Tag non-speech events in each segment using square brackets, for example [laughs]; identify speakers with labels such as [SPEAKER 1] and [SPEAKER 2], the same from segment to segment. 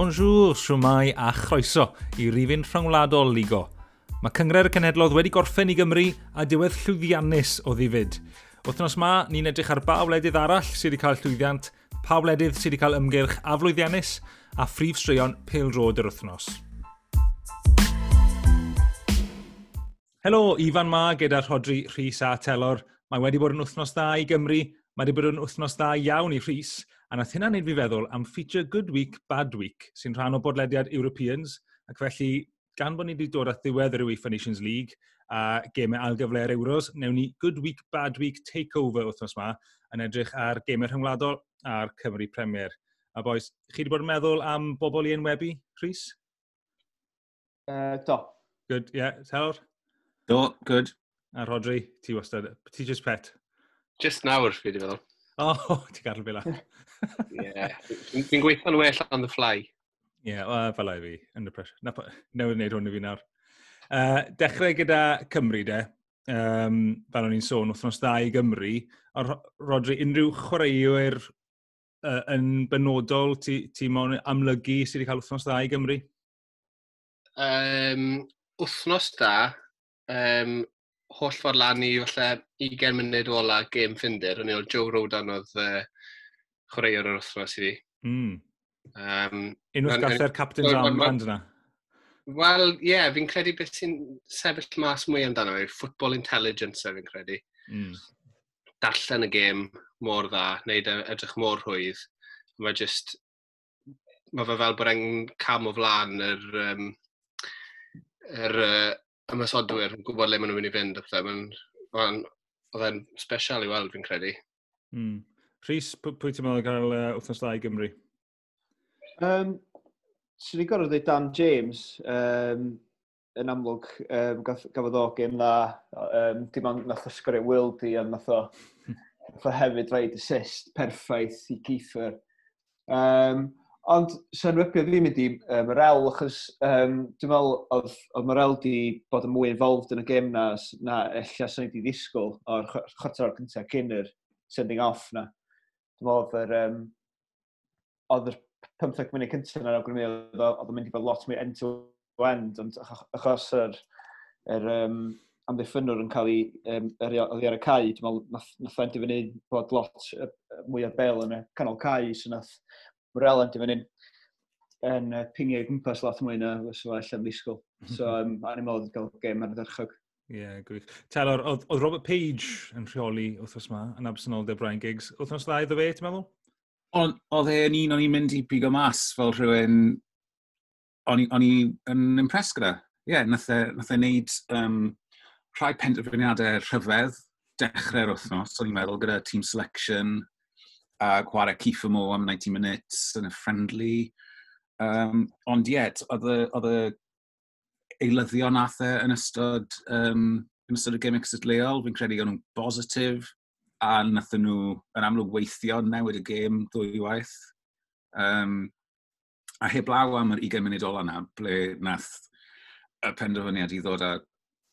[SPEAKER 1] Bonjour, siwmai a chroeso i rifin rhyngwladol Ligo. Mae Cyngre'r Cenedlodd wedi gorffen i Gymru a diwedd llwyddiannus o ddifyd. Wythnos ma, ni'n edrych ar ba wledydd arall sydd wedi cael llwyddiant, pa wledydd sydd wedi cael ymgyrch a flwyddiannus a phrif straeon pêl rod yr wythnos. Helo, Ifan ma gyda Rhodri Rhys a Telor. Mae wedi bod yn wythnos dda i Gymru, mae wedi bod yn wythnos dda iawn i Rhys, A nath hynna wneud fi feddwl am feature Good Week, Bad Week, sy'n rhan o bodlediad Europeans, ac felly gan bod ni wedi dod at ddiwedd yr UEFA Nations League a gemau algyfle'r Euros, newn ni Good Week, Bad Week Takeover wythnos yma yn edrych ar gemau rhyngwladol a'r Cymru Premier. A boes, chi wedi bod yn meddwl am bobl i enwebu, Rhys?
[SPEAKER 2] Uh, do.
[SPEAKER 1] Good, ie. Yeah. Telor?
[SPEAKER 3] Do, good.
[SPEAKER 1] A Rodri, ti wastad, ti just pet?
[SPEAKER 4] Just nawr, fi wedi feddwl.
[SPEAKER 1] O, oh, [laughs] ti'n gadw fi la.
[SPEAKER 4] Ie, fi'n gweithio'n well on the fly.
[SPEAKER 1] Ie, yeah, well, fel fi, under pressure. Na, newid wneud hwn i fi nawr. Uh, dechrau gyda Cymru, de. Um, fel o'n i'n sôn, wythnos dda i Gymru. A Rodri, unrhyw chwaraewyr uh, yn benodol ti, ti mo'n amlygu sydd wedi cael wythnos dda i Gymru?
[SPEAKER 4] Um, wythnos da, um, holl ffordd lan i falle 20 munud ola gêm ffindir, yn ôl Joe Rodan oedd uh, chwaraewr yr wythnos i fi.
[SPEAKER 1] Mm. Um, Unwaith gathau'r e'r captain's armband yna?
[SPEAKER 4] Wel, ie, yeah, fi'n credu beth sy'n sefyll mas mwy amdano fi, football intelligence fi'n credu. Mm. Darllen y gêm mor dda, wneud e, edrych mor rhwydd. Mae just, mae fe fel bod e'n cam o flaen yr, um, yr uh, ymysodwyr yn gwybod le maen nhw'n mynd i fynd. Oedd e'n special i weld, fi'n credu.
[SPEAKER 1] Mm. Rhys, pwy ti'n meddwl gael uh, wythnos dda i Gymru?
[SPEAKER 2] Um, Swn i'n gorau dweud Dan James, um, yn amlwg, um, gafodd o gym dda, um, dim ond nath o sgorio e Wildy i, a nath o, [laughs] nath o hefyd rhaid assist perffaith i Keefer. Um, Ond sy'n rybio ddim i uh, Morel, achos um, dwi'n meddwl oedd, oedd Morel di bod yn mwy involved yn y gêm na, na ella sy'n wedi ddisgwyl o'r chwarter o'r cyntaf cyn yr sending off na. Dwi'n meddwl oedd yr, um, oedd yr 15 munud cyntaf na'r awgrymu oedd yn mynd i fod lot mwy end to end, ond achos yr, yr um, amddiffynwr yn cael ei um, oddi ar y cae, dwi'n meddwl nath, nath fynd i fyny bod lot mwy o bel yn y canol cae, so nath Morella di fan hyn yn uh, pingiau gwmpas lot mwy na fysa fo allan ddisgwyl. [laughs] So, um, a'n i'n modd gael gêm ar y ddyrchog.
[SPEAKER 1] Ie, yeah, gwych. Talor, oedd, Robert Page yn rheoli wythnos yma yn absenoldeb Brian Giggs. Wythnos dda iddo fe, ti'n meddwl?
[SPEAKER 3] Oedd e'n un o'n i'n mynd i bigo mas fel rhywun o'n i yn impressed gyda. Ie, yeah, e, nath e wneud um, rhai penderfyniadau rhyfedd dechrau'r wythnos, o'n i'n meddwl, gyda team selection, uh, chwarae Kiefer Moore am 90 minutes yn y friendly. Um, ond yet, oedd y eilyddion athau e yn ystod, um, yn ystod y gym leol, fi'n credu o'n nhw'n bositif, a nath nhw yn amlwg weithio newid y gêm ddwy waith. Um, a heb law am yr 20 munud ola yna, ble nath y penderfyniad i ddod â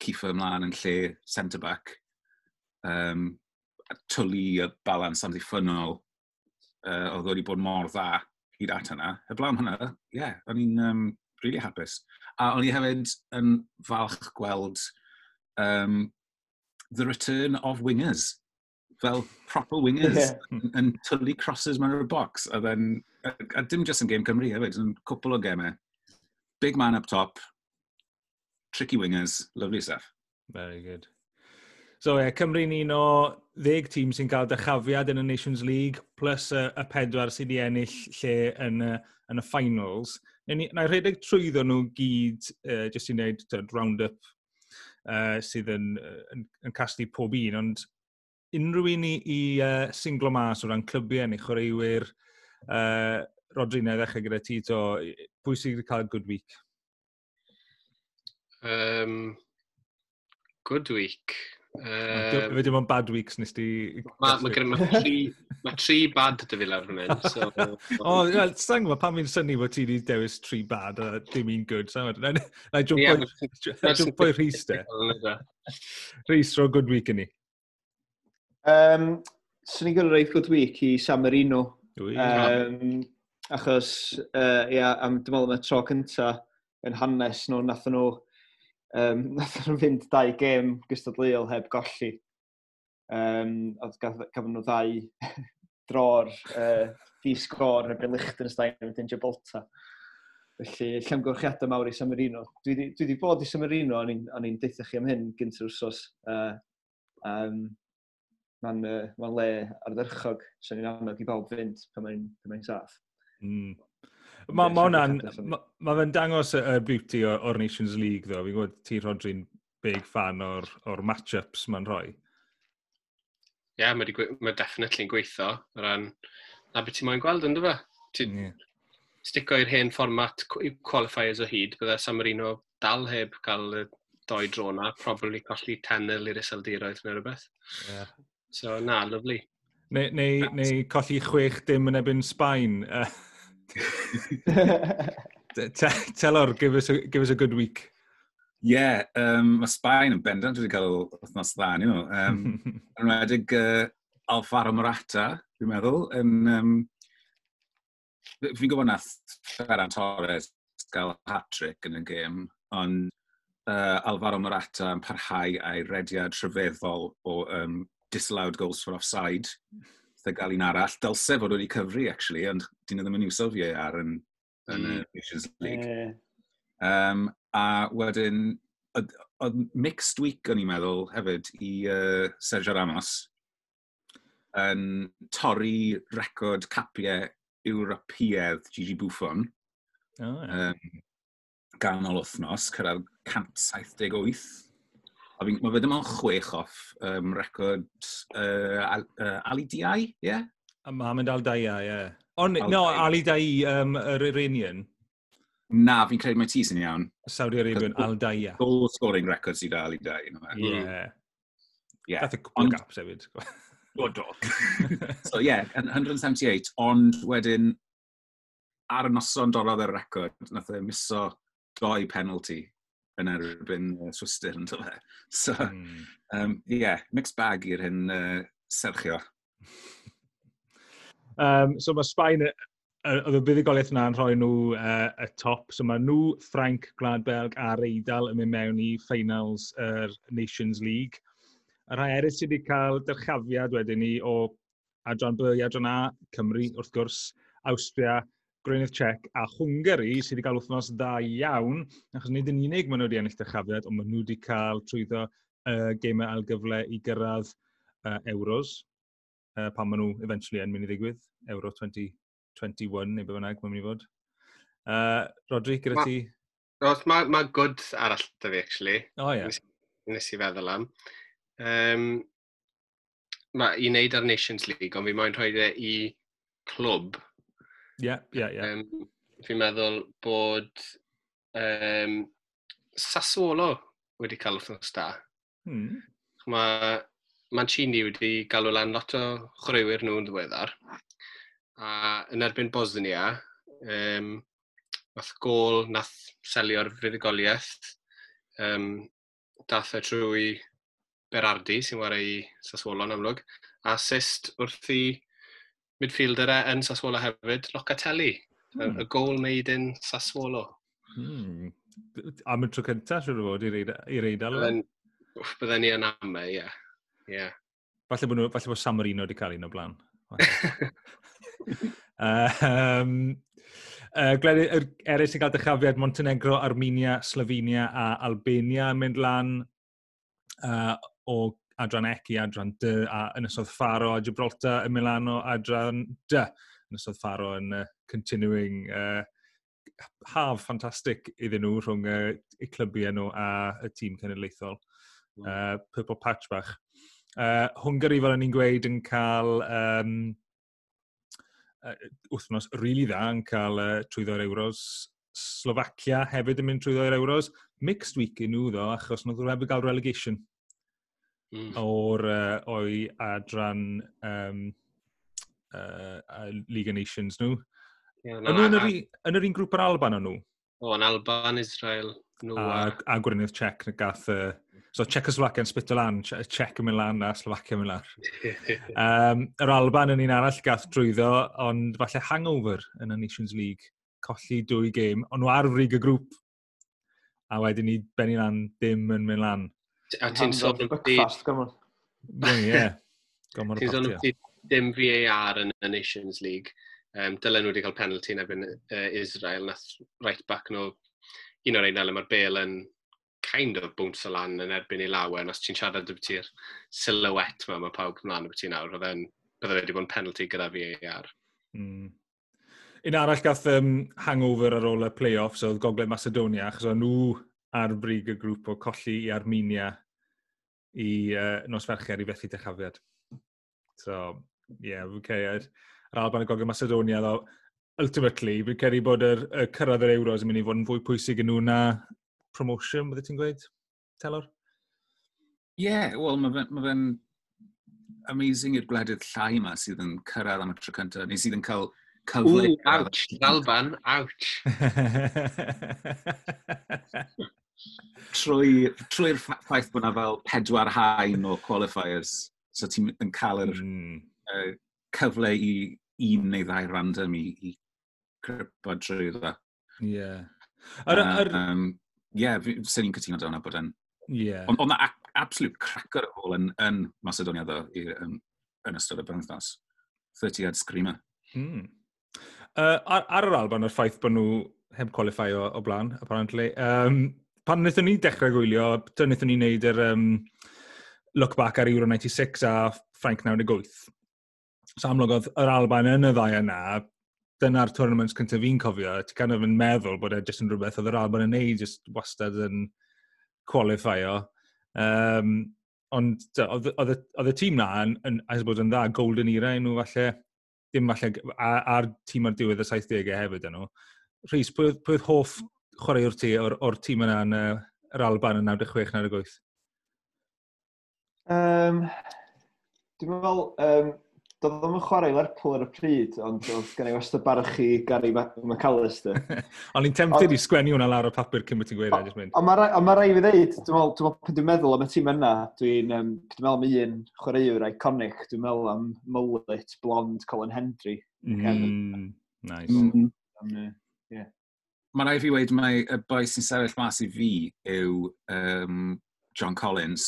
[SPEAKER 3] Kiefer ymlaen yn lle centre-back, um, a twlu y balans amddiffynol uh, oedd wedi bod mor dda hyd at hynna. Heblaw hynna, ie, yeah, o'n i'n um, really hapus. A o'n i hefyd yn falch gweld um, the return of wingers. Fel proper wingers yeah. yn, yn tullu crosses mewn y box. A, then, a, a dim just yn Game Cymru hefyd, yn cwpl o gemau. Big man up top, tricky wingers, lovely stuff.
[SPEAKER 1] Very good. So, yeah, Cymru'n un o ddeg tîm sy'n cael dychafiad yn y Nations League, plus y, y pedwar sydd wedi ennill lle yn y, yn y finals. Na i rhedeg trwyddo nhw gyd, uh, jyst i wneud round-up uh, sydd yn, yn, yn casglu pob un, ond unrhyw un i, i uh, singlo mas o ran clybiau neu chwaraewyr, uh, Rodrina, ddechrau gyda ti, to, pwy sydd wedi cael good week?
[SPEAKER 4] Um, good week?
[SPEAKER 1] Um, Fe dim ond bad weeks nes di...
[SPEAKER 4] Mae ma ma, ma tri, ma tri bad dy fi lawr hwnnw. So,
[SPEAKER 1] o, yeah, sang ma, pan fi'n syni bod ti wedi dewis tri bad a dim un good. Na i jwmpo i Rhys de. Rhys, ro good week i ni.
[SPEAKER 2] Um, Swn i'n gael reith good week i San Marino. Um, achos, uh, ia, am dim ond y tro cyntaf yn hanes nhw, nath nhw Um, [laughs] nath nhw'n fynd dau gêm gystadleuol heb golli. Um, oedd gafon nhw ddau [laughs] dro'r uh, di sgor yn erbyn Lichtenstein yn dyn Gibraltar. Felly, llamgylchiadau mawr i Samarino. Dwi wedi bod i Samarino, o'n i'n deitha chi am hyn gynt yr wsos. Uh, um, Mae'n uh, ma le ardderchog, so ni'n amlwg i bawb fynd pan mae'n ma saff. Mm.
[SPEAKER 1] Mae ma hwnna'n... Mae fe'n dangos y, y beauty o'r Nations League, ddo. Fi'n gwybod ti, Rodri'n big fan o'r, or match-ups mae'n rhoi.
[SPEAKER 4] Ie, yeah, mae, ma definitely'n gweithio. Ran, na beth ti'n moyn gweld, ynddo fe? Ti yeah. stico i'r hen fformat qualifiers o hyd, bydde San Marino dal heb cael y doi dro na, probably colli tenel i'r iseldiroedd neu rhywbeth. Yeah. So, na, lovely.
[SPEAKER 1] Neu, neu, neu colli chwech dim yn ebyn Sbaen. [laughs] Tell o'r, give us, a, give us a good week.
[SPEAKER 3] Ie, yeah, um, mae Sbaen yn bendant wedi cael wythnos dda, ni nhw. Um, yn wedig uh, Alfaro Morata, dwi'n meddwl, yn... Um, fi'n gwybod nath Ferran Torres gael hat-trick yn y gêm, ond uh, Alvaro Morata yn parhau a'i rediad rhyfeddol o um, disallowed goals for offside dda gael un arall. Dylse fod wedi cyfri, actually, ond dyn nhw ddim yn iwso fi ar yn, yn mm. y hmm. Nations League. Yeah. Um, a wedyn, oedd mixed week o'n i'n meddwl hefyd i uh, Sergio Ramos yn torri record capiau Ewropeaidd Gigi Buffon oh, yeah. um, ganol wythnos, cyrraedd 178 A fi'n, mae fe ddim ond chwech off um, record uh, al, uh, Ali Diai, ie? Yeah?
[SPEAKER 1] A mynd Al dal ie. Yeah. Ond, no, Ali Dai, um, yr Iranian.
[SPEAKER 3] Na, fi'n credu mae ti sy'n iawn.
[SPEAKER 1] Saudi Arabian, Al Dai,
[SPEAKER 3] Goal scoring record sydd Ali Dai, you know?
[SPEAKER 1] Ie. Yeah. Yeah. Dath y cwbl gaps hefyd.
[SPEAKER 3] Do, do. [laughs] so, ie, yeah, 178, ond wedyn ar y noson dorodd y record, nath e miso doi penalty yn erbyn uh, swister yn dweud. [laughs] So, mm. um, yeah, mixed bag i'r hyn uh, serchio.
[SPEAKER 1] um, so mae Sbaen, oedd y buddigoliaeth yna yn rhoi nhw uh, y top, so mae nhw, Frank, Gwlad Belg a'r Eidal yn mynd mewn i finals yr er Nations League. Y rhai eraill sydd wedi cael dyrchafiad wedyn ni o Adran B i Adran A, Cymru wrth gwrs, Austria, Gwreinydd Czech a Hwngari sydd wedi cael wythnos dda iawn, achos nid yn unig maen nhw wedi ennill dyrchafiad, ond maen nhw wedi cael trwyddo uh, geimau ail gyfle i gyrraedd uh, euros, uh, pan maen nhw eventually yn mynd i ddigwydd, euro 2021 neu beth bynnag maen nhw'n mynd i fod. Uh, Rodri, gyda ti?
[SPEAKER 4] Mae ma, good arall da fi, actually.
[SPEAKER 1] O, oh, ie. Yeah.
[SPEAKER 4] Nes, nes i feddwl am. Um, mae i wneud ar Nations League, ond fi moyn rhoi e i clwb
[SPEAKER 1] Ie, ie, ie.
[SPEAKER 4] Fi'n meddwl bod um, Sassuolo wedi cael wrthnos da. Hmm. Mae Mancini wedi galw lan lot o chwaraewyr nhw'n ddiweddar. A yn erbyn Bosnia, um, nath gol, nath selio'r fuddugoliaeth, um, dath e trwy Berardi sy'n wario i Sassuolo yn amlwg, a sist wrth i midfielder e yn Sassuolo hefyd, Locatelli. Hmm. Y gol made in Sassuolo.
[SPEAKER 1] Hmm. Am y tro cyntaf, siwr o fod, i'r eidl?
[SPEAKER 4] Bydden ni yn am e, ie. Yeah.
[SPEAKER 1] Falle bod, nhw, falle bod San Marino wedi cael un o blaen. um, uh, er, eraill sy'n cael dychafiad Montenegro, Armenia, Slovenia a Albania yn mynd lan uh, o adran Eci, adran D, a Ynysodd Faro a Gibraltar yn Milano, adran D. Ynysodd Faro yn uh, continuing uh, haf ffantastig iddyn nhw rhwng uh, eu clybiau nhw a y tîm cenedlaethol. Uh, purple patch bach. Uh, Hwngari, fel ni'n gweud, yn cael um, uh, wythnos rili really dda yn cael uh, trwyddo'r euros. Slovacia hefyd yn mynd trwyddo'r euros. Mixed week i nhw ddo, achos nhw'n rhaid gael relegation mm. o'r uh, o'i adran um, uh, League of Nations nhw. Yeah, no, yn, yr, yn yr un grŵp yr Alban o'n nhw?
[SPEAKER 4] O, yn Alban, Israel. Nhw,
[SPEAKER 1] a, a, a Gwyrnydd Czech na gath... Uh, so Czechoslovakia yn spit o lan, Czech yn mynd lan a Slovakia yn mynd lan. um, [laughs] yr Alban yn un arall gath drwyddo, ond falle hangover yn y Nations League. Colli dwy gêm, ond nhw ar frig y grŵp. A wedyn ni benni lan dim yn mynd lan. [laughs]
[SPEAKER 4] A ti'n sôn am
[SPEAKER 2] ti...
[SPEAKER 1] Ie,
[SPEAKER 4] Ti'n sôn am
[SPEAKER 1] ti
[SPEAKER 4] dim VAR yn y Nations League. Um, dylen nhw wedi cael penalty yn erbyn uh, Israel, nath right back nhw un o'r ein elem ar bel yn kind of bwns o lan yn erbyn i lawen. Os ti'n siarad am ti'r silhouette yma, mae pawb ymlaen am ti nawr, roedden bydde wedi bod yn penalty gyda VAR.
[SPEAKER 1] Mm. Un arall gath um, hangover ar ôl y play-offs oedd Gogledd Macedonia, achos o'n nhw ar brig y grŵp o colli i Armenia i uh, nos fercher i fethu dechafiad. So, ie, yeah, fi'n ceriad. Yr Alban y Gogledd Macedonia, ddo, ultimately, fi'n ceri bod yr, y cyrraedd yr Euros yn mynd i fod yn fwy pwysig yn nhw na promotion, bydde ti'n gweud, Telor?
[SPEAKER 3] Ie, yeah, wel, mae fe'n ma amazing i'r gwledydd llai yma sydd yn cyrraedd am y tro cyntaf, neu sydd yn cael cyfle...
[SPEAKER 4] Ww, ouch, Alban, ouch. [laughs]
[SPEAKER 3] trwy'r trwy, ffaith bod yna fel pedwar hain o qualifiers, so ti'n yn cael yr
[SPEAKER 1] mm.
[SPEAKER 3] uh, cyfle i un neu ddau random i, i crybod trwy dda.
[SPEAKER 1] Ie. Yeah. Ar,
[SPEAKER 3] ar... Uh, um, yeah, sy'n ni'n cytuno dyna bod yn...
[SPEAKER 1] Yeah.
[SPEAKER 3] Ond on, na absolute cracker o ôl yn, yn Macedonia ddo i, um, yn ystod y bythnos. 30 ad screamer.
[SPEAKER 1] Hmm. Uh, ar, ar yr Alban, yr ffaith bod nhw heb qualifio o, o blaen, apparently. Um, pan wnaethon ni dechrau gwylio, dyna wnaethon ni wneud yr um, look back ar Euro 96 a Frank 98. So amlwg oedd yr Alban yn y ddau yna, dyna'r tournaments cyntaf fi'n cofio, ti kind of yn meddwl bod e jyst yn rhywbeth oedd yr Alban yn neud, jyst wastad yn qualifio. Um, ond oedd y tîm na yn, yn, yn, bod yn dda, golden era nhw falle, dim falle, a'r tîm ar diwedd y 70au hefyd yn nhw. Rhys, pwy oedd hoff chwaraewr ti o'r, or tîm yna yn uh, yr Alban yn 96-98?
[SPEAKER 2] Um, dwi'n meddwl, um, doedd ddim yn chwarae Lerpwl ar y pryd, ond oedd gen i wastad barach i Gary McAllister. [laughs]
[SPEAKER 1] ond ni'n tempted i sgwennu hwnna lawr o papur cyn bod ti'n gweud e, mynd.
[SPEAKER 2] Ond mae rai fi ddeud, dwi'n meddwl, dwi'n meddwl, dwi'n meddwl am y tîm yna, dwi'n um, dwi meddwl am un chwaraewr iconic, dwi'n meddwl am Mullet, Blond, Colin Hendry.
[SPEAKER 1] Mm, nice.
[SPEAKER 3] Mm,
[SPEAKER 2] um, yeah
[SPEAKER 3] mae rhaid fi wedi mae y boi sy'n sefyll mas i fi yw um, John Collins.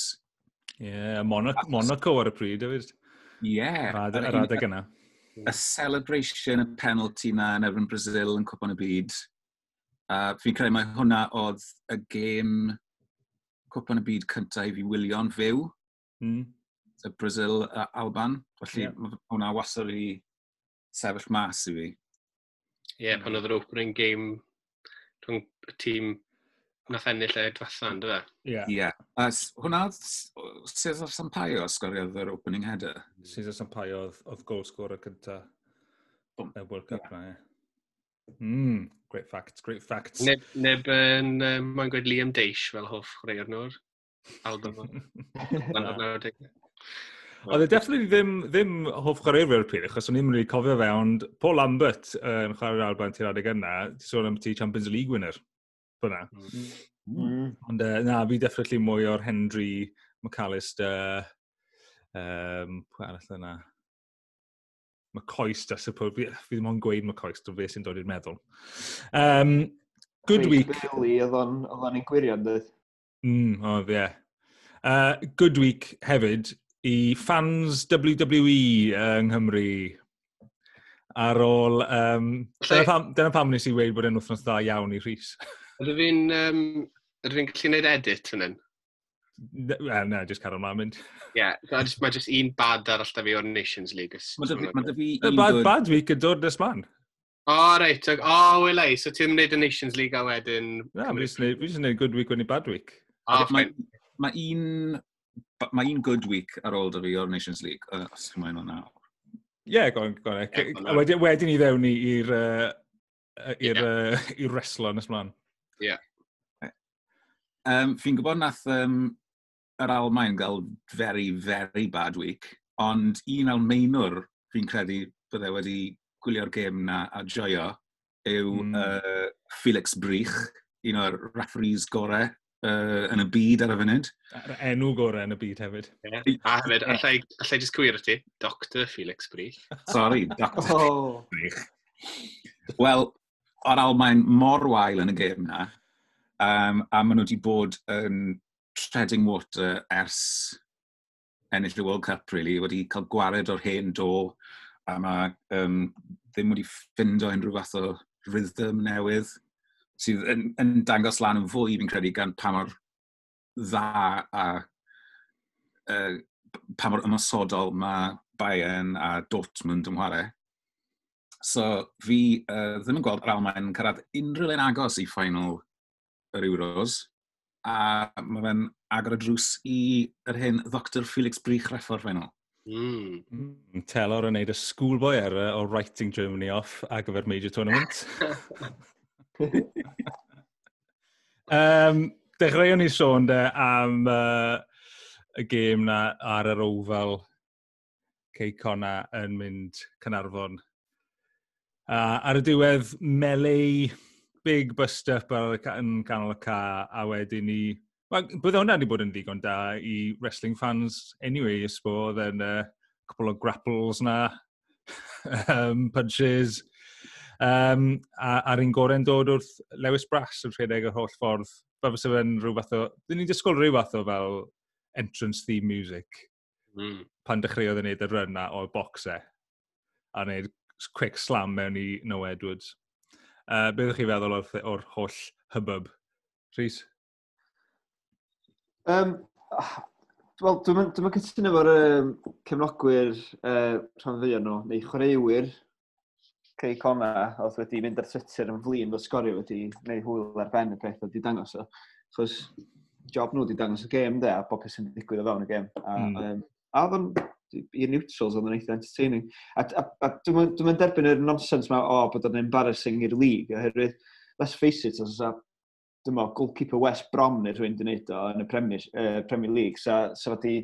[SPEAKER 1] Ie, yeah, Monaco, Monaco ar y pryd, hefyd.
[SPEAKER 3] Ie. Yeah,
[SPEAKER 1] ar, ar adeg yna.
[SPEAKER 3] Y celebration, y penalty na yn efo'n Brazil yn cwpan y byd. Uh, fi'n credu mai hwnna oedd y gêm cwpan y byd cyntaf i fi wylio'n fyw.
[SPEAKER 1] Mm.
[SPEAKER 3] Y Brazil a Alban. Felly yeah. hwnna wasod i sefyll mas i fi.
[SPEAKER 4] Ie, yeah, pan oedd yr opening game rhwng y tîm nath ennill y dwethan, dy fe?
[SPEAKER 1] Ie.
[SPEAKER 3] Yeah. Yeah. Hwna, Cesar Sampaio sgoriodd yr opening header?
[SPEAKER 1] Cesar Sampaio oedd goal scorer cynta y World Cup yeah. na. Mm, great facts, great facts.
[SPEAKER 4] Neb, neb yn, um, mae'n gweud Liam Deish fel hoff chwaraeo'r nhw'r [laughs] album. 1990. [laughs] Oedd
[SPEAKER 1] e definitely ddim, ddim hoff chwaraewyr pryd, achos o'n i'n mynd i cofio fe, ond Paul Lambert uh, yn chwarae'r Alban ti'r adeg yna, ti sôn am ti Champions League winner. Fyna.
[SPEAKER 2] Mm. Mm.
[SPEAKER 1] Ond uh, na, fi definitely mwy o'r Henry McAllister, um, pwy arall yna? McCoist, I suppose. Fi, fi ddim ond gweud McCoist, o fe sy'n dod i'r meddwl. Um, good
[SPEAKER 2] Craig
[SPEAKER 1] week.
[SPEAKER 2] Billy, oedd o'n i'n gwirion, dweud.
[SPEAKER 1] Mm, oedd, oh, ie. Yeah. Uh, good week hefyd, i fans WWE yng Nghymru ar ôl... Um, dyna, pam, dyna pam nes i wedi bod yn wythnos dda iawn i Rhys. [laughs]
[SPEAKER 4] Ydw fi'n um, ydw fi'n gallu gwneud edit yn yn?
[SPEAKER 1] Wel, na, jyst carol mlaen mynd.
[SPEAKER 4] Ie, yeah, mae jyst un bad arall da fi o'r Nations League.
[SPEAKER 3] Mae dy fi...
[SPEAKER 1] Bad, bad week yn dod nes man.
[SPEAKER 4] O, oh, reit. O, oh, welai. So ti'n mynd y Nations League a wedyn...
[SPEAKER 1] Na, fi jyst yn gwneud good week wedyn bad week.
[SPEAKER 4] O,
[SPEAKER 3] oh,
[SPEAKER 4] fine.
[SPEAKER 3] ma un mae un good week ar ôl dy fi o'r Nations League, uh, os chi'n mynd o'na.
[SPEAKER 1] Ie, go on, go on.
[SPEAKER 4] Yeah,
[SPEAKER 1] wedyn, wedyn i ddewn ni i'r uh, i'r
[SPEAKER 4] yeah.
[SPEAKER 1] uh, wrestler nes mlaen. Ie. Yeah.
[SPEAKER 3] Um, Fi'n gwybod nath um, yr Almain gael very, very bad week, ond un Almeinwr fi'n credu bydde wedi gwylio'r gêm na a joio yw
[SPEAKER 1] mm.
[SPEAKER 3] uh, Felix Brych, un o'r referees gorau uh, yn y byd ar y funud.
[SPEAKER 1] Yr enw gorau yn y byd hefyd.
[SPEAKER 4] Yeah. A hefyd, allai, allai jyst cwyr ti, Dr Felix Brich. [laughs]
[SPEAKER 3] Sorry, Dr
[SPEAKER 2] oh.
[SPEAKER 3] Brich. Wel, o'r Almain mor wael yn y gêm na, um, a maen nhw wedi bod yn treading water ers ennill y World Cup, really, wedi cael gwared o'r hen do, a mae um, ddim wedi ffindo unrhyw fath o rhythm newydd sydd yn, yn dangos lan yn fwy, fi'n credu, gan pa mor dda a uh, pa mor ymosodol mae Bayern a Dortmund yn chwarae. So fi uh, ddim yn gweld yr Almain yn cyrraedd unrhyw un agos i final yr Euros, a mae fe'n agor y drws i yr hyn Dr Felix Brich Reffo'r final. Hmm.
[SPEAKER 4] Mm.
[SPEAKER 1] mm. Telor yn neud y schoolboy er o writing Germany off ar gyfer major tournament. [laughs] um, dechreuwn ni sôn de am uh, y gêm na ar yr ofal Ceicona yn mynd Cynarfon. Uh, ar y diwedd, melee big bust-up yn canol y ca, a wedyn ni... Bydde hwnna wedi bod yn ddigon da i wrestling fans anyway, ysbo, oedd yn uh, cwpl o grapples na, [laughs] um, punches, Um, a, a'r un gorau'n dod wrth Lewis Brass yn rhedeg yr holl ffordd. Fe fysa fe'n rhyw fath o... Dyn ni'n disgwyl rhyw fath o fel entrance theme music.
[SPEAKER 4] Mm.
[SPEAKER 1] Pan dechreuodd e yn neud y run na o'r boxau. A wneud quick slam mewn i Noah Edwards. Uh, beth ydych chi feddwl o'r, or holl hubbub? Rhys?
[SPEAKER 2] Um, Wel, dwi'n dwi cytuno efo'r um, cefnogwyr uh, rhan ddeo nhw, neu chwaraewyr Cei Cona oedd wedi mynd ar Twitter yn flin fod sgorio wedi gwneud hwyl ar ben y peth oedd wedi dangos o. Chos job nhw wedi dangos y gêm de, a bob beth sy'n digwydd o fewn y gêm. A,
[SPEAKER 1] mm.
[SPEAKER 2] um, a oedd o'n i'r neutrals oedd yn eitha entertaining. A, a, a dwi'n dwi derbyn yr nonsens ma o bod o'n embarrassing i'r league, oherwydd, let's face it, os a meddwl, goalkeeper West Brom neu rhywun wedi wneud o yn y Premier, uh, Premier League, sa, sa wedi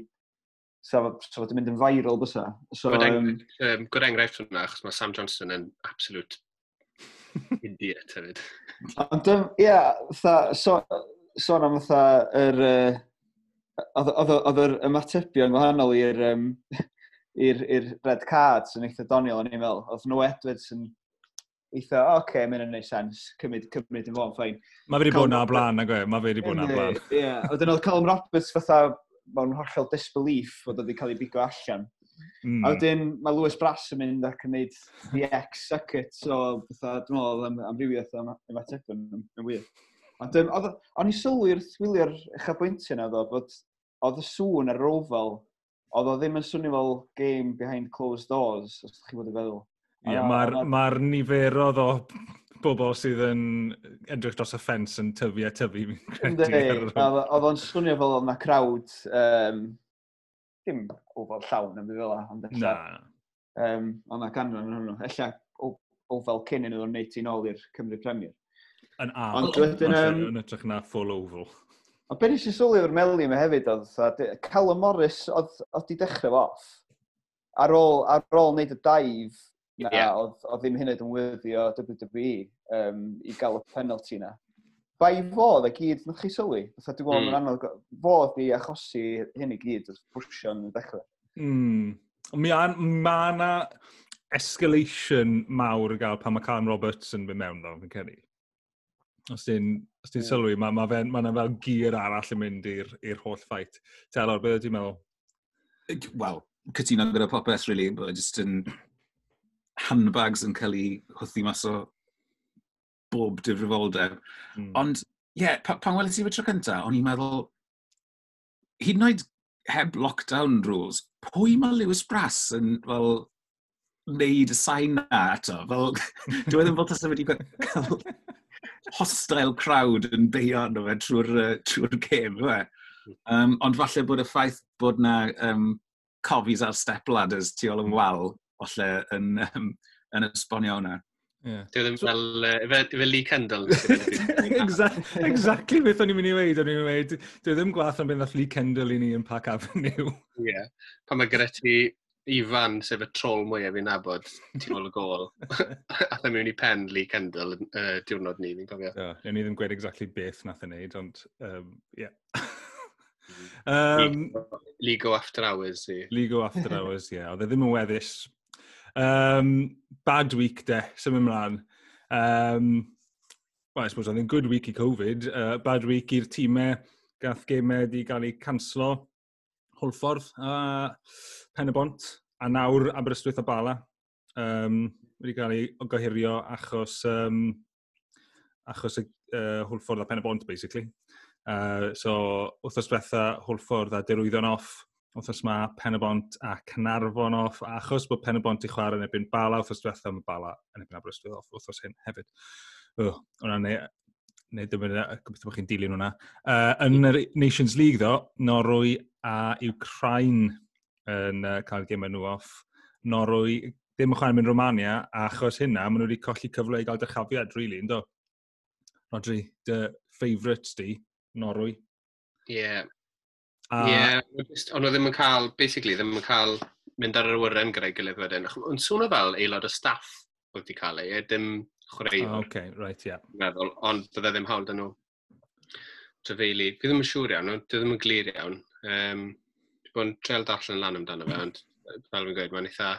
[SPEAKER 2] sa so, fod yn mynd yn viral bysa. So,
[SPEAKER 4] good, eng um, good enghraifft hwnna, achos mae Sam Johnson yn absolute [laughs] idiot hefyd.
[SPEAKER 2] Ond, um, ie, yeah, so, sôn am fatha, yr, oedd yr ymatebion gwahanol i'r um, i'r i'r red cards yn eitha doniol yn ei meddwl. Oedd nhw Edwards yn eitha, o, oce, okay, mae'n neud sens, cymryd, cymryd yn fawr, ffain.
[SPEAKER 1] Mae fe wedi bod na blaen, nag oe, mae fe wedi bod na blaen.
[SPEAKER 2] Ie, yeah. oedd yn oedd Callum Roberts fatha mewn hollol disbelief fod oedd wedi cael ei bigo allan.
[SPEAKER 1] Mm.
[SPEAKER 2] A wedyn mae Lewis Brass yn mynd ac yn neud the X circuit, so fatha, dwi'n meddwl am, am rhywiaeth am ymateb yn, yn, wir. Ond um, o'n i sylwi'r thwilio'r uchafbwyntio na ddo, bod oedd y sŵn ar yr ofal, oedd o ddim yn swnio fel game behind closed doors, os ydych chi fod yn feddwl.
[SPEAKER 1] Ie,
[SPEAKER 2] yeah,
[SPEAKER 1] mae'r ma niferodd o bobl sydd yn edrych dros y ffens yn tyfu a tyfu.
[SPEAKER 2] Oedd o'n swnio fel oedd na crowd, um, dim ofal llawn am fel ond
[SPEAKER 1] Na.
[SPEAKER 2] Um, ond na ganran yn hwnnw. Ella ofal cyn yn oedd o'n neud ti'n ôl i'r Cymru Premier.
[SPEAKER 1] Yn a,
[SPEAKER 2] ond wedyn... Um,
[SPEAKER 1] yn edrych na full oval.
[SPEAKER 2] Ond beth eisiau sylwi o'r Meli yma e hefyd oedd, Callum Morris oedd wedi dechrau off. Ar ôl, ar ôl wneud y daif, na
[SPEAKER 4] yeah.
[SPEAKER 2] oedd, oedd ddim hynny yn wyddi o WWE um, i gael y penalty na. Bai fo, y e gyd, nech chi sylwi. Fytha dwi'n gweld
[SPEAKER 4] mm.
[SPEAKER 2] yn anodd, fo i achosi hyn i gyd, oedd pwrsio'n dechrau.
[SPEAKER 1] Mm. Mae ma na escalation mawr i gael pan mae Callum Roberts yn mynd mewn, dda, fi'n ceri. Os ti'n os ti'n
[SPEAKER 2] yeah.
[SPEAKER 1] sylwi, mae ma, ma, fe, ma na fel gyr arall yn mynd i'r holl ffait. Telor, beth ydy'n meddwl?
[SPEAKER 3] Wel, cytuno gyda popeth, really, bod just yn... In handbags yn cael eu hwthu mas o bob difrifoldeb.
[SPEAKER 1] Mm.
[SPEAKER 3] Ond, ie, yeah, pa, pan welais i fe tro cynta, o'n i'n meddwl, hyd yn oed heb lockdown rules, pwy mae Lewis Brass yn fel wneud y sain na ato? Fel, [laughs] dwi e ddim fel tasau wedi cael hostile crowd yn beio arno fe trwy'r uh, trwy gêm, Um, ond falle bod y ffaith bod na um, cofis ar step ladders tu ôl yn wal olle yn, um, yn esbonio hwnna.
[SPEAKER 1] Yeah.
[SPEAKER 4] Dwi e ddim so, fel, efe, efe Lee Kendall. [laughs]
[SPEAKER 1] exactly, exactly beth o'n i'n mynd i weid. O'n i'n mynd i weid, dwi e ddim gwaith am beth nath Lee Kendall i ni yn Park Avenue. [laughs]
[SPEAKER 4] Ie, yeah. pan mae gyda ti Ifan, sef y trol mwyaf fi'n nabod, ti'n ôl y gol. a ddim mewn i pen Lee Kendall yn uh, diwrnod ni, fi'n cofio.
[SPEAKER 1] Yeah, ni ddim gweud exactly beth nath e yn neud, ond, um, yeah. um,
[SPEAKER 4] Ligo after hours, i.
[SPEAKER 1] Ligo after hours, ie. Yeah. Oedd e ddim yn weddus Um, bad week de, symud ymlaen. Um, well, I suppose oedd yn good week i Covid, uh, bad week i'r tîmau gath gemau wedi cael eu canslo, Holffordd a Pen y Bont, a nawr Aberystwyth a Bala um, wedi cael eu gohirio achos, um, achos y uh, Hwlffordd a Pen y Bont, basically. Uh, so, wrthos diwetha Hwlffordd a derwyddon off wrth os mae Penabont a Cynarfon off, a achos bod Penabont i chwarae yn ebyn Bala, wrthos diwethaf mae Bala yn ebyn Aberystwyth off, wrthos hyn hefyd. Uh, Wna neu neu ddim yn gobeithio bod chi'n dilyn hwnna. Uh, yn yr Nations League ddo, Norwy a Ukraine yn uh, cael gymau nhw off. Norwy ddim yn chwarae mynd Romania, a achos hynna, maen nhw wedi colli cyfle i gael dychafiad, really, ynddo? Rodri, dy favourites di, Norwy.
[SPEAKER 4] Ie, yeah, A... Ie, yeah, ond ddim yn cael, basically, ddim yn cael mynd ar yr awyren gyda'i gilydd wedyn. Yn swnio fel aelod o staff oedd wedi cael ei, dim chwaraewr.
[SPEAKER 1] Oh, okay, right, yeah.
[SPEAKER 4] Meddwl, ond bydde ddim hawl dyn nhw trefeili. Fi ddim yn siŵr iawn, dwi ddim yn glir iawn. Um, dwi bod yn treul darllen lan amdano fe, ond fel fi'n gweud, mae'n eitha...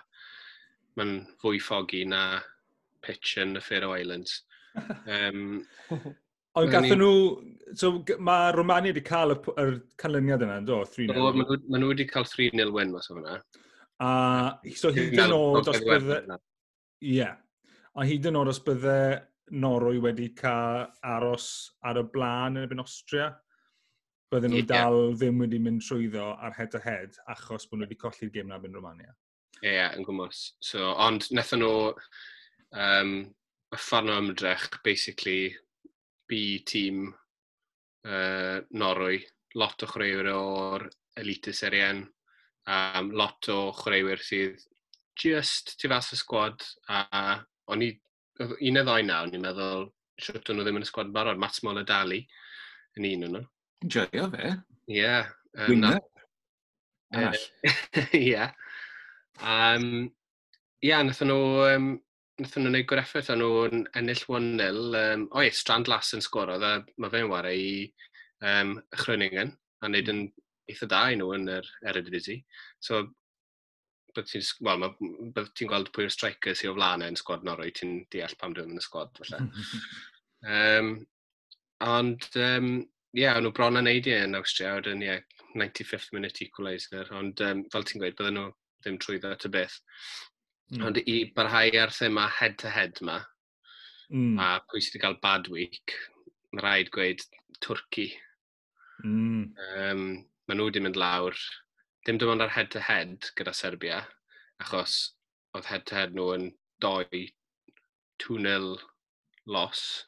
[SPEAKER 4] Mae'n fwy ffogi na pitch yn y Faroe Islands. [laughs] Um,
[SPEAKER 1] Ond gathen nhw... So, mae Romania wedi cael y, yr canlyniad yna, do? 3-0.
[SPEAKER 4] O, maen nhw, wedi cael 3-0 wen mas o hwnna.
[SPEAKER 1] A, so hyd yn oed os bydde... Ie. A hyd yn oed os bydde Norwy wedi cael aros ar y blaen yn ebyn Austria, bydden nhw yeah. dal ddim wedi mynd trwyddo ar head-to-head -head, achos bod nhw wedi colli'r gêm na byn Romania.
[SPEAKER 4] Ie, yeah, yn gwmwys. So, ond nethon nhw um, y ffordd o ymdrech, basically, B tîm uh, Norwy. Lot o chwaraewyr o'r elite serien. Um, lot o chwaraewyr sydd just tu fas y sgwad. A o'n i, un o ddoi nawr, ni'n meddwl, siwt nhw ddim yn y sgwad barod. Mats Mola Dali yn un o'n nhw.
[SPEAKER 3] Joio fe.
[SPEAKER 4] Ie. Yeah,
[SPEAKER 3] um, Winner.
[SPEAKER 4] Ie. Um, Ie, yeah, nath nhw um, wnaethon nhw'n gwneud gwrdd o'n nhw'n ennill 1-0. Um, o ie, Strand Lass yn sgwr oedd, mae fe'n wario i um, Chryningen, a wneud hmm. yn eitha da i nhw yn yr Eredivisie. So, bydd ti'n well, ti gweld pwy'r striker sy'n o flaen yn sgwad Norwy, ti'n deall pam dwi'n yn y sgwad falle. [laughs] um, ond, um, ie, yeah, nhw bron yn neud yn Austria, wedyn, ie, yeah, 95th minute equaliser, ond um, fel ti'n gweud, bydden nhw ddim trwyddo at y beth. Mm. Ond i barhau ar thema head-to-head -head ma, mm. a pwy sydd wedi cael bad week, mae rhaid gweud Twrci. Mm. Um, maen nhw wedi mynd lawr, dim dim ond ar head-to-head -head gyda Serbia, achos oedd head-to-head -head nhw yn doi 2-0 loss.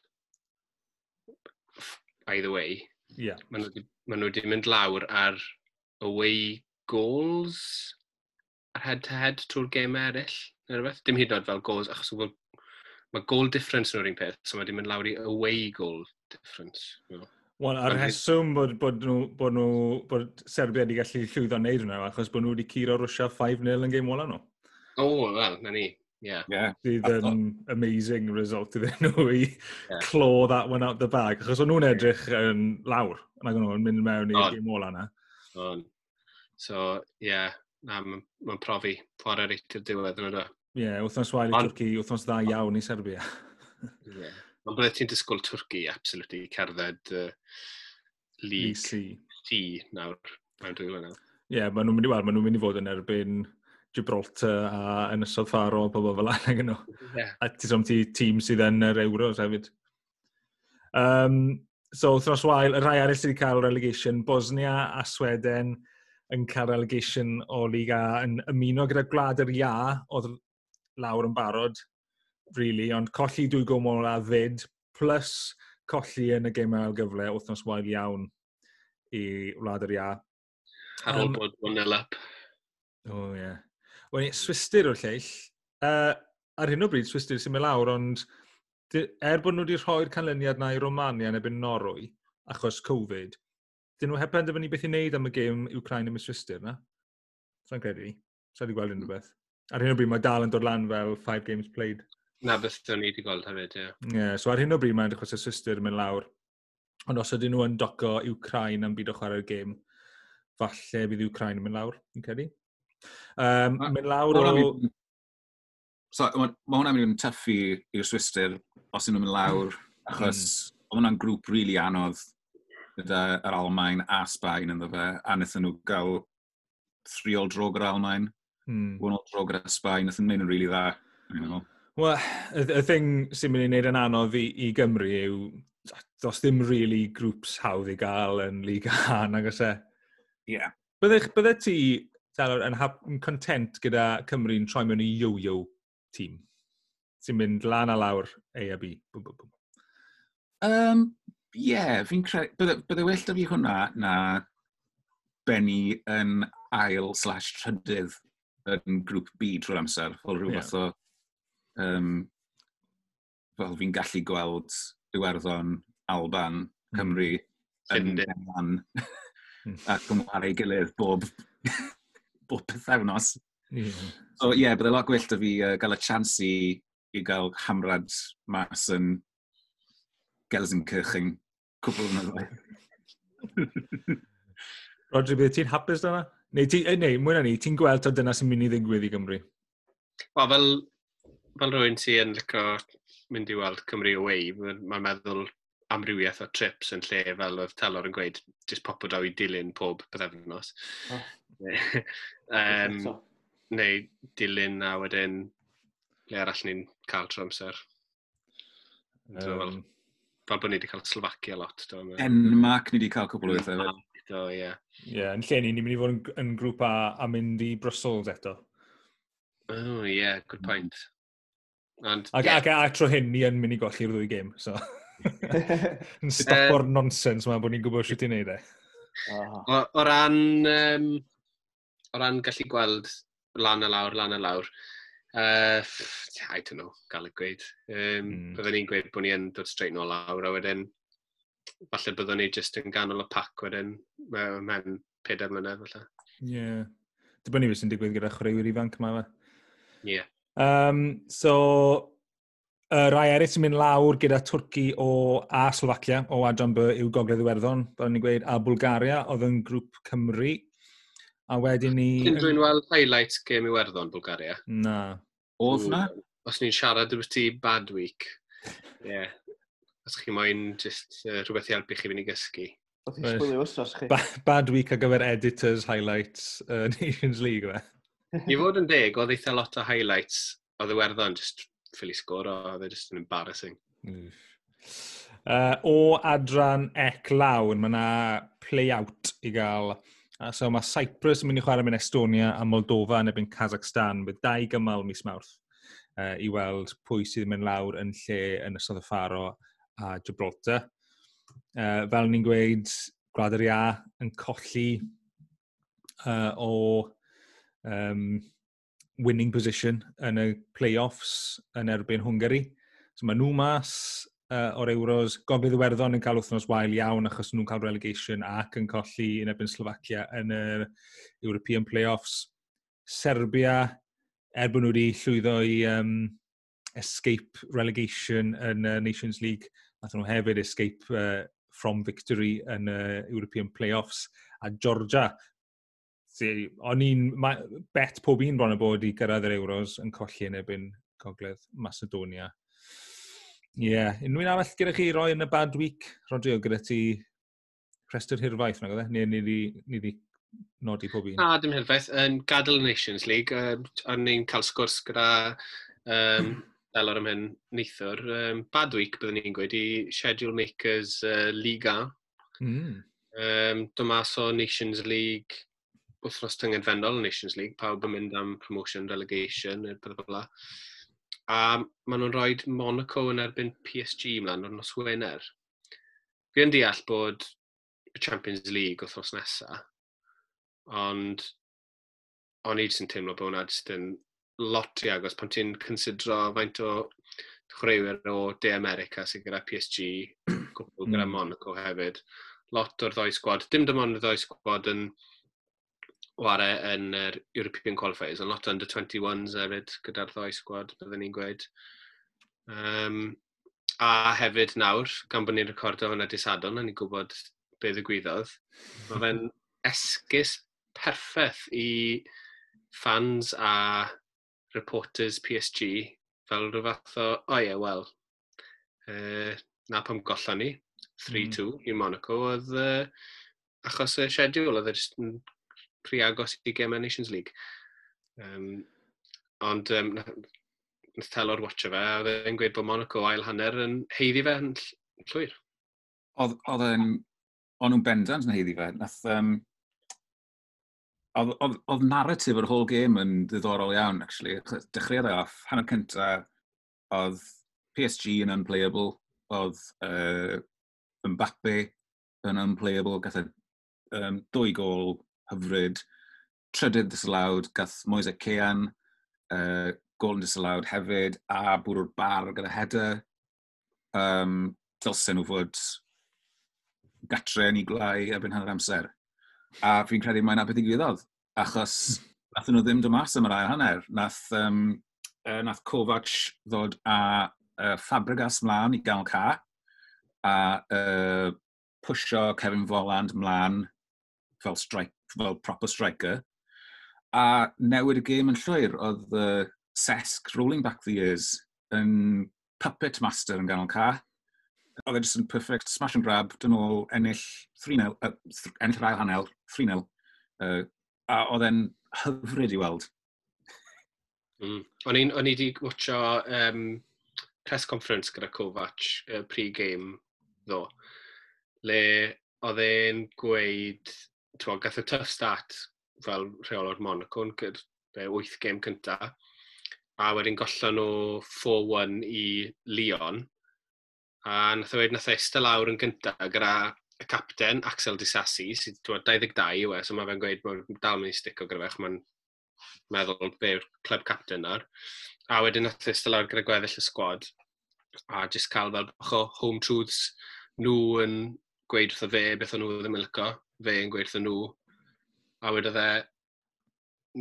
[SPEAKER 4] Either way.
[SPEAKER 1] Yeah.
[SPEAKER 4] Maen nhw wedi mynd lawr ar away goals head-to-head -head trwy'r gêm eraill, neu rhywbeth. Dim hyd yn oed fel goals, achos bod mae goal difference nhw'r un peth, so mae wedi mynd lawr i away goal difference. You know.
[SPEAKER 1] Wel, a'r rheswm bod, bod, nhw, bod, nhw, bod Serbia wedi gallu llwyddo wneud hwnna, achos bod nhw wedi curo Rwysia 5-0 yn game wala nhw.
[SPEAKER 4] O, oh, wel, na ni. Yeah.
[SPEAKER 1] yeah. an yn um, amazing result iddyn nhw i yeah. claw that one out the bag. Achos o'n nhw'n edrych yn lawr, ac o'n nhw'n mynd mewn i'r game ola
[SPEAKER 4] yna. So, yeah, na, mae'n profi ffordd reit i'r diwedd yn ydo.
[SPEAKER 1] Ie, yeah, wythnos wael i Twrci, wythnos dda iawn i Serbia. Ie.
[SPEAKER 4] yeah. Ond byddai ti'n disgwyl Twrci, absolutely, cerdded uh, League C. C nawr, mewn dwy flynedd.
[SPEAKER 1] Ie, yeah, maen nhw'n mynd i weld, maen nhw'n mynd i fod yn erbyn Gibraltar a Ynysodd Faro a pobl fel anna nhw. Yeah. A ti som ti tîm sydd yn yr Euros hefyd. Um, so, thros wael, y rhai arall sydd wedi cael relegation, Bosnia a Sweden, yn cael relegation o Liga yn ymuno gyda gwlad yr ia oedd lawr yn barod, really, ond colli dwy go a fyd, plus colli yn y gemau ail gyfle wythnos wael iawn i wlad yr ia.
[SPEAKER 4] Ar ôl um, bod 1-0 up.
[SPEAKER 1] O, oh, ie. Yeah. Wel, swistyr o'r lleill. Uh, ar hyn o bryd, swistyr sy'n mynd lawr, ond er bod nhw wedi rhoi'r canlyniad na i Romania yn ebyn Norwy, achos Covid, dyn nhw heb penderfynu beth i wneud am y gêm Ukraine y Miswistyr na? Sa'n credu. Sa'n wedi gweld unrhyw hmm. beth. Ar hyn o bryd mae dal yn dod lan fel 5 games played.
[SPEAKER 4] Na, beth o'n i wedi gweld hefyd, ie.
[SPEAKER 1] Yeah. yeah, so ar hyn o bryd mae'n dechos y Swistyr mynd lawr. Ond os ydyn nhw yn doco Ukraine am byd o chwarae'r gêm, falle bydd Ukraine yn mynd lawr, yn credu. Um,
[SPEAKER 3] Ma,
[SPEAKER 1] mynd lawr o...
[SPEAKER 3] So, mae hwnna'n mynd yn tyffu i'r Swister os ydyn nhw'n mynd lawr, hmm. achos mm. oedd hwnna'n grŵp rili really anodd gyda yr Almain a Sbaen ynddo fe, a wnaethon nhw gael thriol dro gyda'r Almain,
[SPEAKER 1] mm.
[SPEAKER 3] wynol dro gyda Sbaen, wnaethon nhw'n rili really dda. You know.
[SPEAKER 1] Wel, y thing sy'n mynd i wneud yn anodd i, i Gymru yw, does dim really grŵps hawdd i gael yn Liga [laughs] A, nag oes e?
[SPEAKER 3] Ie.
[SPEAKER 1] Yeah. Bydde ti Dalor, yn, hap, yn content gyda Cymru'n troi mewn i yo-yo tîm? Ti'n mynd lan a lawr A a B? Bwm, bwm, bwm.
[SPEAKER 3] Um, ie, yeah, fi'n credu, bydde, bydde well da fi hwnna na benni yn ail slash trydydd yn grŵp B trwy'r amser, fel rhyw fath yeah. o... Um, fel fi'n gallu gweld Iwerddon, Alban, hmm. Cymru,
[SPEAKER 4] mm.
[SPEAKER 3] yn
[SPEAKER 1] Englan,
[SPEAKER 3] a cymharu gilydd bob, [laughs] bob pethefnos.
[SPEAKER 1] Yeah.
[SPEAKER 3] So ie, yeah, bydde lot gwyllt da fi uh, gael y chans i, i gael hamrad mas yn Gelsenkirchen cwbl yn ymwneud.
[SPEAKER 1] Rodri, beth ti'n hapus dyna? Neu, ti, eh, neu mwy na ni, ti'n gweld o dyna sy'n mynd i ddigwydd i Gymru?
[SPEAKER 4] Wel, fel, fel rhywun sy'n yn licio mynd i weld Cymru away, mae'n ma meddwl amrywiaeth o trips yn lle fel oedd Telor yn gweud, jyst popo daw i dilyn pob byddefnos.
[SPEAKER 2] Oh. [laughs]
[SPEAKER 4] um, neu dilyn a wedyn le arall ni'n cael tro amser.
[SPEAKER 1] Um,
[SPEAKER 4] fel bod ni wedi cael Slovakia lot. Do,
[SPEAKER 3] Denmark ni wedi cael cwbl o bethau.
[SPEAKER 4] Do, ie.
[SPEAKER 1] Ie, yn lle ni, ni'n mynd i fod yn, yn grŵp a, a mynd i Brussels eto.
[SPEAKER 4] Oh, ie, yeah, good point. Ond,
[SPEAKER 1] ac,
[SPEAKER 4] yeah.
[SPEAKER 1] ac, ac, tro hyn, ni yn mynd i golli'r ddwy gêm, so... [laughs] yn stopo'r um, nonsens mae bod ni'n gwybod sut i'n neud e.
[SPEAKER 4] O, o ran... Um, o ran gallu gweld lan a lawr, lan a lawr, Uh, I don't know, gael y gweud. Um,
[SPEAKER 1] mm.
[SPEAKER 4] Byddwn ni'n gweud bod ni yn dod straight nôl lawr, a wedyn, falle byddwn ni jyst yn ganol y pac wedyn, mewn pedair mlynedd, falle.
[SPEAKER 1] Ie. Yeah. Dibynnu beth sy'n digwydd gyda chwaraewyr ifanc yma, fe.
[SPEAKER 4] Ie. Yeah.
[SPEAKER 1] Um, so, y rai eraill sy'n mynd lawr gyda Twrci o, a Slovacia o Adran B yw Gogledd Iwerddon, fel ni'n gweud, a Bulgaria oedd yn grŵp Cymru. A wedyn ni...
[SPEAKER 4] Cyn dwi'n weld highlight game Iwerddon, Bulgaria?
[SPEAKER 1] Na.
[SPEAKER 3] Oedd na?
[SPEAKER 4] Os ni'n siarad ti bad week. Ie. Yeah. Os chi moyn just uh, rhywbeth i helpu chi fynd i gysgu.
[SPEAKER 2] Oedd
[SPEAKER 1] chi'n
[SPEAKER 2] sbwylio wrthos chi.
[SPEAKER 1] Ba bad week ar gyfer editors, highlights, uh, [laughs] Nations League, fe?
[SPEAKER 4] I fod yn deg, oedd eitha lot o highlights o ddiwerddon, just ffili sgor o, oedd e just yn embarrassing.
[SPEAKER 1] Uh, o adran ec lawn, mae yna play-out i gael So mae Cyprus yn mynd i chwarae mewn Estonia a Moldova yn ebyn Kazakhstan, bydd dau gymal mis Mawrth uh, i weld pwy sydd yn mynd lawr yn lle yn ystod y Faro a Gibraltar. Uh, fel ni'n gweud, Gwlad yr Ia yn colli uh, o um, winning position yn y play-offs yn erbyn Hwngari. So mae nhw mas, uh, o'r Euros. Gogledd Iwerddon yn cael wythnos wael iawn achos nhw'n cael relegation ac yn colli yn ebyn Slovacia yn y European Playoffs. Serbia, er bod nhw wedi llwyddo i um, escape relegation yn uh, Nations League, nath nhw hefyd escape uh, from victory yn uh, European Playoffs. A Georgia, See, o'n i'n bet pob un bron y bod i gyrraedd yr Euros yn colli yn ebyn Gogledd Macedonia Ie, yeah. unrhyw'n arall gyda chi roi yn y bad week, Rodrigo, gyda ti rhestr hirfaith, nag oedd e? Neu ni wedi nodi pob un?
[SPEAKER 4] Na, dim hirfaith. Yn gadael y Nations League, um, a ni'n cael sgwrs gyda um, Elor am hyn neithwr. Um, bad week, byddwn ni'n gweud, i Schedule Makers uh, Liga.
[SPEAKER 1] Mm.
[SPEAKER 4] Um, Dymas o Nations League, wythnos tyngedfennol Nations League, pawb yn mynd am promotion, relegation, yr bydd fel a maen nhw'n rhoi Monaco yn erbyn PSG ymlaen o'r nos Wener. Fi yn deall bod y Champions League wythnos nesaf, ond o'n i sy'n teimlo bod hwnna jyst yn lot i agos pan ti'n considro faint o chwaraewyr o De America sy'n gyda PSG, [clears throat] cwpl gyda
[SPEAKER 1] hmm.
[SPEAKER 4] Monaco hefyd. Lot o'r ddoi sgwad. Dim dim ond y ddoi sgwad yn ware yn yr European Qualifiers, ond lot under 21s hefyd gyda'r ddoi sgwad, byddwn ni'n gweud. Um, a hefyd nawr, gan bod ni'n recordo hwnna disadon, a ni'n gwybod be ddigwyddodd, mae [laughs] fe'n esgus perffaith i fans a reporters PSG fel rhyw fath o, o oh, ie, yeah, wel, uh, na pam gollon ni, 3-2 mm. i Monaco, oedd uh, achos y schedule oedd e yn rhy agos i gemau Nations League. Um, ond um, nath Telor watcha fe, a oedd e'n gweud bod Monaco ail hanner yn heiddi fe yn llwyr.
[SPEAKER 3] Oedd e'n... O'n nhw'n bendant yn heiddi fe. Nath, um, oedd narratif o'r whole game yn ddiddorol iawn, actually. Dechreuodd e off, hanner cynta, oedd PSG yn unplayable, oedd uh, Mbappe yn unplayable, gath um, dwy gol hyfryd. Trydydd disalawd, gath Moise Cean, uh, gol yn disalawd hefyd, a bwrw'r bar gyda header. Um, Dylsen nhw fod gatre yn ei glau erbyn hanner amser. A fi'n credu mae'n abeth i gwyddoedd, achos nath nhw ddim dymas am yr ail hanner. Nath, um, uh, nath Kovac ddod a uh, Fabregas mlaen i gael ca, a uh, pwysio Kevin Voland mlaen fel strike fel proper striker. A newid y gêm yn llwyr, oedd the uh, Sesc rolling back the years yn puppet master yn ganol ca. Oedd e jyst yn perfect smash and grab, dyn ôl ennill 3-0, uh, ennill yr ail hanel, 3-0. Uh, a oedd e'n hyfryd i weld.
[SPEAKER 4] Mm. O'n i wedi watcho um, press conference gyda Kovac uh, pre-game ddo, le oedd e'n gweud twa, gath y tough start fel rheol o'r Monaco yn gyda 8 gêm cynta. A wedyn gollon nhw 4-1 i Lyon. A nath e o wedi nath eistedd lawr yn gyntaf gyda y capten, Axel Disassi, sydd 22 yw e, so mae fe'n gweud bod dal mynd i stico gyda fe, mae'n meddwl be yw'r club captain nawr. A wedyn nath eistedd lawr gyda gweddill y sgwad, a jyst cael fel bach o home truths nhw yn gweud wrtho fe beth o'n nhw ddim yn lyco fe yn gweithio nhw. A wedodd e,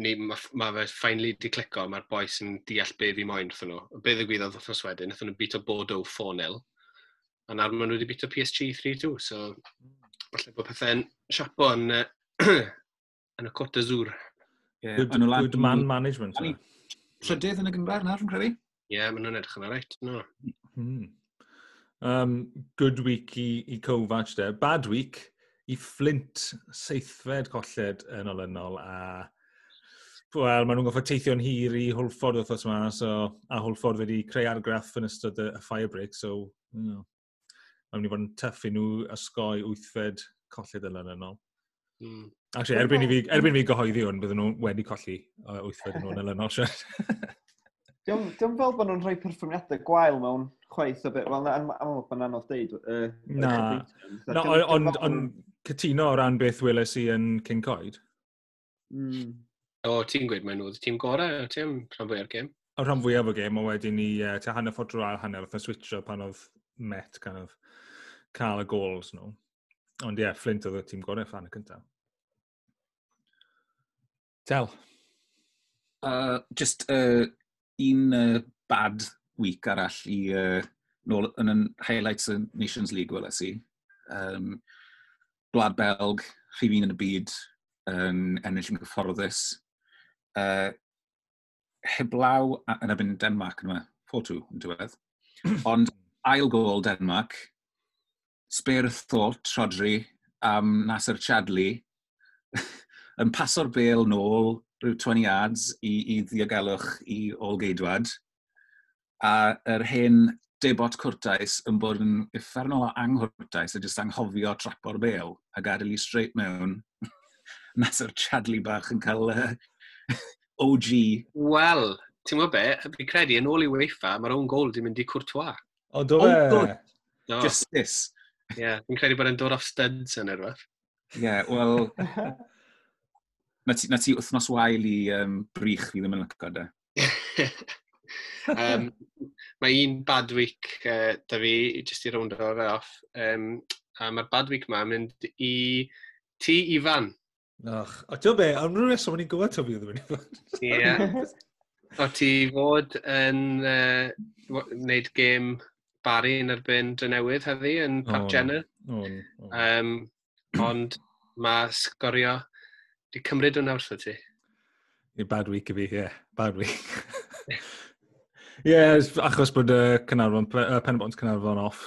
[SPEAKER 4] ni, mae ma fe finally di clico, mae'r boi sy'n deall be fi moyn wrthyn nhw. Be ddigwyddodd wrthnos wedyn, wrthyn nhw bito Bordeaux 4-0, a nawr maen nhw wedi bito PSG 3-2, so falle bod pethau'n siapo yn, [clears throat] yn y Côte d'Azur.
[SPEAKER 1] Yeah, good, good man management.
[SPEAKER 3] Trydydd yn y gymryd nawr, yn credu?
[SPEAKER 4] Ie, yeah, maen nhw'n edrych yn arreit, no. Hmm. hmm.
[SPEAKER 1] Um, good week i, i Kovac de. Bad week i Flint, seithfed colled yn olynol, a Wel, maen nhw'n goffa teithio'n hir i Hwlffordd wrthos yma, so, a Hwlffordd wedi creu argraff yn ystod y, y fire so, you know, mae'n mynd i fod yn tuff i nhw ysgoi wythfed colled yna yn ôl. Mm. Actually, erbyn i fi, erbyn fi gyhoeddi hwn, bydden nhw wedi colli wythfed yn hwn yn ôl siarad.
[SPEAKER 2] Diolch fel bod nhw'n rhoi perfformiadau gwael mewn chwaith o beth, wel, amlwg mae'n anodd deud. Uh,
[SPEAKER 1] na, na ond cytuno o ran beth weles i yn King Coed.
[SPEAKER 4] Mm. O, ti'n gweud maen nhw, tîm gorau, o ti'n rhan fwyaf o'r gêm?
[SPEAKER 1] O rhan fwyaf o'r gêm, o wedyn ni, uh, e, ta hanner ffordd drwy'r hanner, oedd e switcho pan oedd Met kind of, cael y gols nhw. Ond ie, yeah, Flint oedd y tîm gorau fan y cyntaf. Tel.
[SPEAKER 3] Uh, just uh, e, un uh, bad week arall i uh, nôl yn y highlights y Nations League wel i. Um, Gwlad Belg, rhif un yn y byd, yn ennill yn gyfforddus. Uh, heblaw yn ebyn Denmark yma, 4-2 yn diwedd. [clears throat] Ond ail gol Denmark, spare thought Rodri am Nasser Chadli [laughs] yn paso'r bel nôl rhyw 20 yards i, i ddiogelwch i ôl geidwad. A yr hen debot cwrtais yn bod yn effernol o anghwrtais a jyst anghofio trapo'r bel a gadael i straight mewn nes yr Chadley bach yn cael uh, [laughs] OG.
[SPEAKER 4] Wel, ti'n gwybod be, fi credu yn ôl i weifa, mae'r own goal di mynd i Courtois.
[SPEAKER 1] O, do fe? Oh,
[SPEAKER 3] No. Justice.
[SPEAKER 4] Ie, yeah, fi'n credu bod e'n dod off studs yn erwyth.
[SPEAKER 3] Ie, yeah, wel... na ti, na ti wythnos wael i um, brych fi ddim yn lyco, de. [laughs]
[SPEAKER 4] um, [laughs] mae un bad week uh, da fi, jyst i rownd o'r e off, um, a mae'r bad week ma mynd i ti Ifan.
[SPEAKER 1] Och, o ti'n be, am rhywun reswm o'n i'n gwybod tyfu ddim yn i Ifan.
[SPEAKER 4] Ie. [laughs] O ti fod yn uh, wneud gêm Barry yn erbyn Drenewydd heddi yn Parc
[SPEAKER 1] oh,
[SPEAKER 4] Jenner.
[SPEAKER 1] Oh, oh.
[SPEAKER 4] Um, ond mae sgorio wedi cymryd o'n awrth o ti.
[SPEAKER 1] Bad week i fi, ie. Yeah. Bad week. [laughs] Ie, yeah, achos bod y uh, Cynarfon, uh, Penbont Cynarfon off.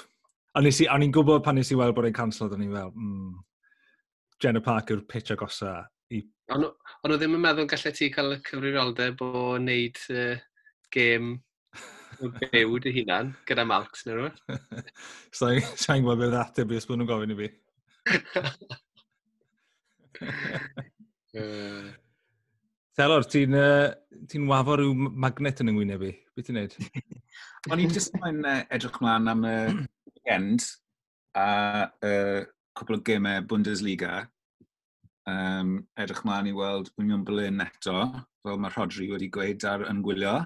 [SPEAKER 1] A nes i, a ni'n gwybod pan nes i weld bod e'n cancel, o'n i'n fel, mm, Jenna Parker pitch agosa. I...
[SPEAKER 4] Ond on nhw ddim yn meddwl gallai ti cael y cyfrifoldeb o wneud uh, gêm byw dy hunan gyda Malks neu rhywbeth. [laughs]
[SPEAKER 1] Sa'n so, gwybod beth ateb i os bod nhw'n gofyn i fi. [laughs]
[SPEAKER 4] uh,
[SPEAKER 1] Delor, ti'n uh, ti wafo rhyw magnet yn yngwyneb i. Beth ti'n neud? [laughs]
[SPEAKER 3] O'n i'n jyst yn uh, edrych mlaen am y uh, weekend a uh, cwbl o gymau Bundesliga. Um, edrych mlaen i weld Union Berlin eto, fel mae Rodri wedi gweud ar yngwylio.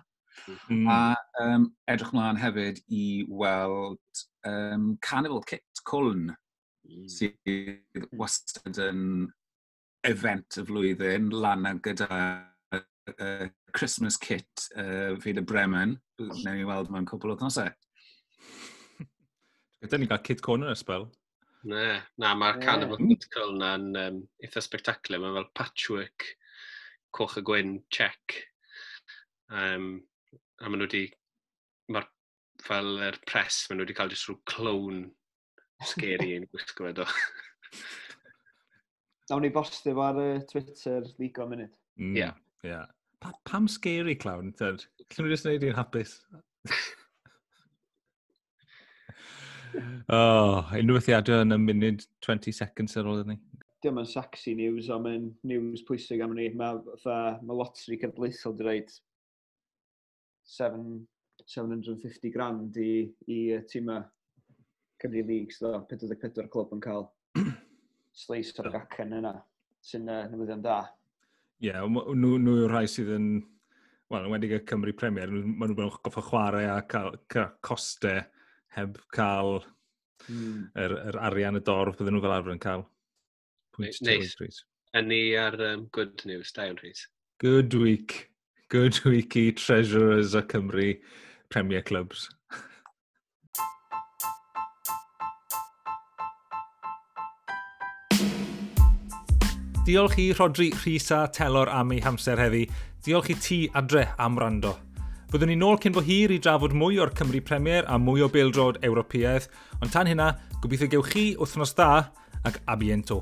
[SPEAKER 1] Mm.
[SPEAKER 3] A um, edrych mlaen hefyd i weld um, Carnival Kit Cwln, mm. sydd wastad yn event y flwyddyn, lan gyda uh, Christmas kit uh, fyd y Bremen. Newn ni weld mewn cwbl o ddnosau.
[SPEAKER 1] Ydyn [laughs] ni gael Kid Corner ysbel.
[SPEAKER 4] Ne, na, mae'r
[SPEAKER 2] yeah.
[SPEAKER 4] Carnival Musical na'n um, eitha spectacular. Mae'n fel patchwork, coch y gwyn, check. Um, a maen nhw wedi... Mae'r fel yr er pres, maen nhw wedi cael jyst rhyw clown scary yn gwisgo fe do. [laughs]
[SPEAKER 2] Nawn ni bostio fo ar uh, Twitter ddigon munud.
[SPEAKER 1] Mm,
[SPEAKER 4] yeah.
[SPEAKER 1] yeah. Pa, pam scary clown? Llyn nhw jyst wneud i'n hapus. [laughs] oh, unrhyw wethiadau yn y munud 20 seconds ar ôl ni.
[SPEAKER 2] Diolch yn sexy news, ond mae'n news pwysig am ni. Mae ma, ma lotri cydlaethol di reid 7, 750 grand i, i tîmau Cymru Leagues, so 44 clwb yn cael. [clears throat] sleis o'r gacen yna, sy'n uh, newyddion da.
[SPEAKER 1] Ie, yeah, nhw, nhw yw'r rhai sydd yn, wel, yn wedi y Cymru Premier, maen nhw'n goffa chwarae a cael, cael costau heb cael
[SPEAKER 2] mm.
[SPEAKER 1] yr, yr arian y dorf bydden nhw fel arfer yn cael.
[SPEAKER 4] Neis. Yn ni ar um, good news, da iawn, Rhys.
[SPEAKER 1] Good week. Good week i Treasurers a Cymru Premier Clubs. Diolch i Rodri Rhisa Telor am ei hamser heddi. Diolch i ti adre am rando. Byddwn ni nôl cyn bo hir i drafod mwy o'r Cymru Premier a mwy o beildrod Ewropeaidd, ond tan hynna, gobeithio gewch chi wythnos da ac abiento.